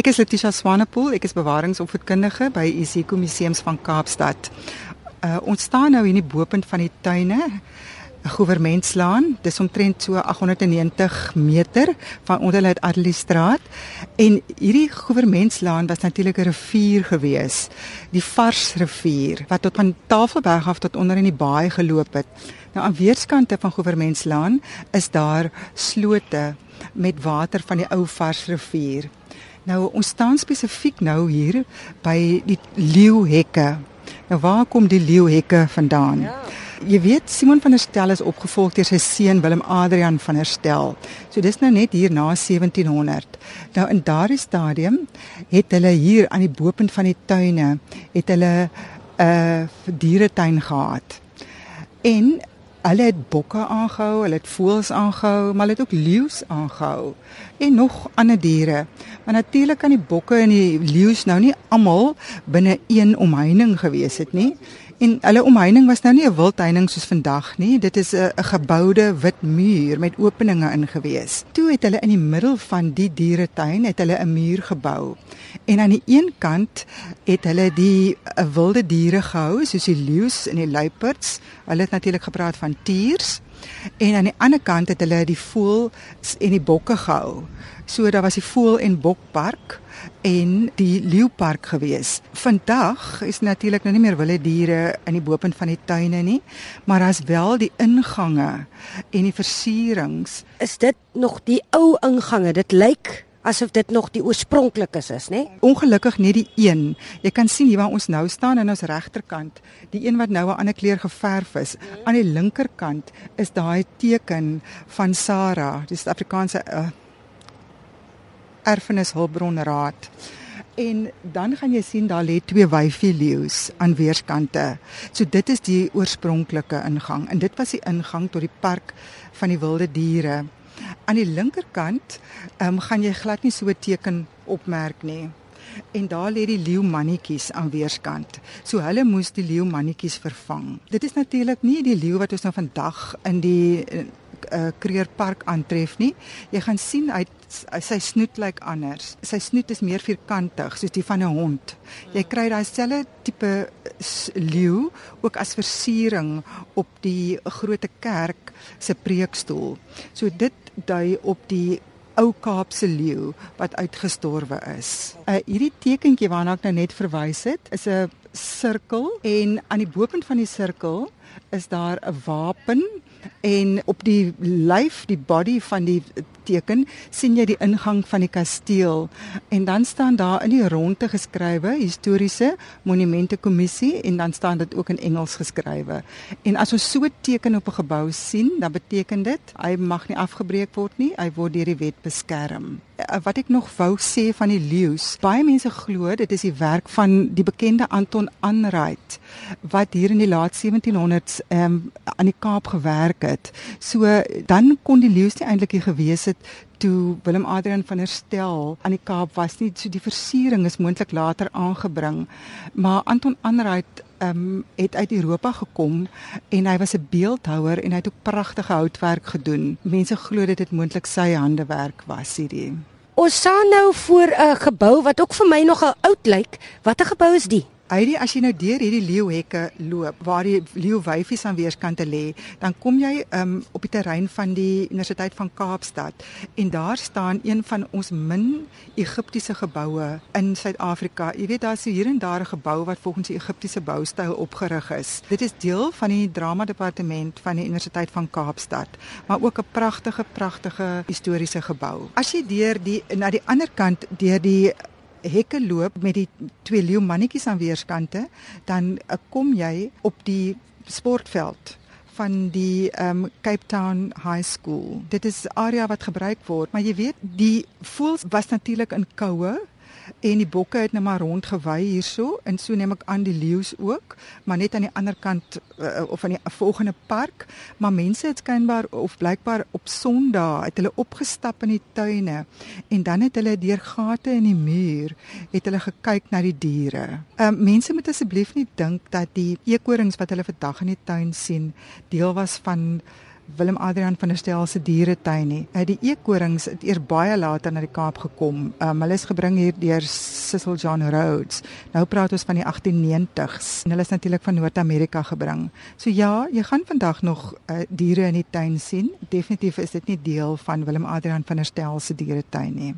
Ek is Letitia Swanepoel, ek is bewaringsopvoedkundige by Isiko Museums van Kaapstad. Uh, ons staan nou hier in die bopunt van die tuine Goewermentslaan. Dis omtrent so 890 meter van onder uit Adeliestraat en hierdie Goewermentslaan was natuurlik 'n rivier gewees, die Vars rivier wat tot van Tafelberg af tot onder in die baai geloop het. Nou aan weerskante van Goewermentslaan is daar slote met water van die ou Vars rivier. Nou ons staan spesifiek nou hier by die leeuhekke. Nou waar kom die leeuhekke vandaan? Ja. Jy weet Simon van der Stel is opgevolg deur sy seun Willem Adrian van der Stel. So dis nou net hier na 1700. Nou in daardie stadium het hulle hier aan die bopunt van die tuine het hulle 'n uh, dieretuin gehad. En hulle het bokke aangehou, hulle het voëls aangehou, maar hulle het ook leeu's aangehou en nog ander diere. Maar natuurlik kan die bokke en die leeu's nou nie almal binne een omheining gewees het nie. En hulle omheining was nou nie 'n wildheining soos vandag nie. Dit is 'n geboude wit muur met openinge in gewees. Toe het hulle in die middel van die dieretuin het hulle 'n muur gebou. En aan die een kant het hulle die eh, wilde diere gehou, soos die leeu's en die luiperds. Hulle het natuurlik gepraat van tiers. En aan die ander kant het hulle die voël en die bokke gehou. So daar was die voël en bokpark en die leeupark gewees. Vandag is natuurlik nou nie meer wilde diere in die bopunt van die tuine nie, maar daar's wel die ingange en die versierings. Is dit nog die ou ingange? Dit lyk asof dit nog die oorspronklikes is, nê? Ongelukkig net die een. Jy kan sien hier waar ons nou staan aan ons regterkant, die een wat nou 'n ander kleur geverf is. Aan die linkerkant is daai teken van Sarah, die Suid-Afrikaanse uh, erfenis hulpbronraad. En dan gaan jy sien daar lê twee wyfie leeu's aan weerskante. So dit is die oorspronklike ingang en dit was die ingang tot die park van die wilde diere. Aan die linkerkant um, gaan jy glad nie so 'n teken opmerk nie. En daar lê die leeu mannetjies aan weerskant. So hulle moes die leeu mannetjies vervang. Dit is natuurlik nie die leeu wat ons nou vandag in die uh, Kreerpark aantref nie. Jy gaan sien hy sy snoet lyk anders. Sy snoet is meer vierkantig soos die van 'n hond. Jy kry daai selfde tipe leeu ook as versiering op die groot kerk se preekstoel. So dit dui op die ou Kaapse leeu wat uitgestorwe is. Uh hierdie tekentjie waarna ek nou net verwys het, is 'n sirkel en aan die bopunt van die sirkel is daar 'n wapen en op die lyf die body van die teken sien jy die ingang van die kasteel en dan staan daar in die ronde geskrywe historiese monumente kommissie en dan staan dit ook in Engels geskrywe en as ons so 'n teken op 'n gebou sien dan beteken dit hy mag nie afgebreek word nie hy word deur die wet beskerm Eh, wat ek nog wou sê van die leeu's. Baie mense glo dit is die werk van die bekende Anton Anright wat hier in die laat 1700s um, aan die Kaap gewerk het. So dan kon die leeu's nie eintlik hier gewees het toe Willem Adrian van der Stel aan die Kaap was nie. So die versiering is moontlik later aangebring. Maar Anton Anright ehm um, het uit Europa gekom en hy was 'n beeldhouer en hy het ook pragtige houtwerk gedoen. Mense glo dit het moontlik sy handewerk was hierdie. Ons staan nou voor 'n gebou wat ook vir my nogal oud lyk. Watter gebou is dit? Heidi, as jy nou deur hierdie leeuhekke loop waar die leeuwyfies aan weerskante lê, dan kom jy um, op die terrein van die Universiteit van Kaapstad en daar staan een van ons min Egiptiese geboue in Suid-Afrika. Jy weet daar's hier en daar 'n gebou wat volgens die Egiptiese boustyl opgerig is. Dit is deel van die drama departement van die Universiteit van Kaapstad, maar ook 'n pragtige pragtige historiese gebou. As jy deur die na die ander kant deur die hekke loop met die twee leeu mannetjies aan weerskante, dan uh, kom jy op die sportveld van die um, Cape Town High School. Dit is area wat gebruik word, maar jy weet, die voels was natuurlik in koue en die bokke het net maar rondgewy hierso en so neem ek aan die leeu's ook maar net aan die ander kant uh, of aan die volgende park maar mense het skynbaar of blykbaar op Sondag het hulle opgestap in die tuine en dan het hulle deur gate in die muur het hulle gekyk na die diere. Uh, mense moet asseblief nie dink dat die eekorings wat hulle vandag in die tuin sien deel was van Willem Adrian van der Stel se dieretuin nie. Uh, die eekorings het eers baie later na die Kaap gekom. Um, hulle is gebring hier deur Cecil John Rhodes. Nou praat ons van die 1890s en hulle is natuurlik van Noord-Amerika gebring. So ja, jy gaan vandag nog uh, diere in die tuin sien. Definitief is dit nie deel van Willem Adrian van der Stel se dieretuin nie.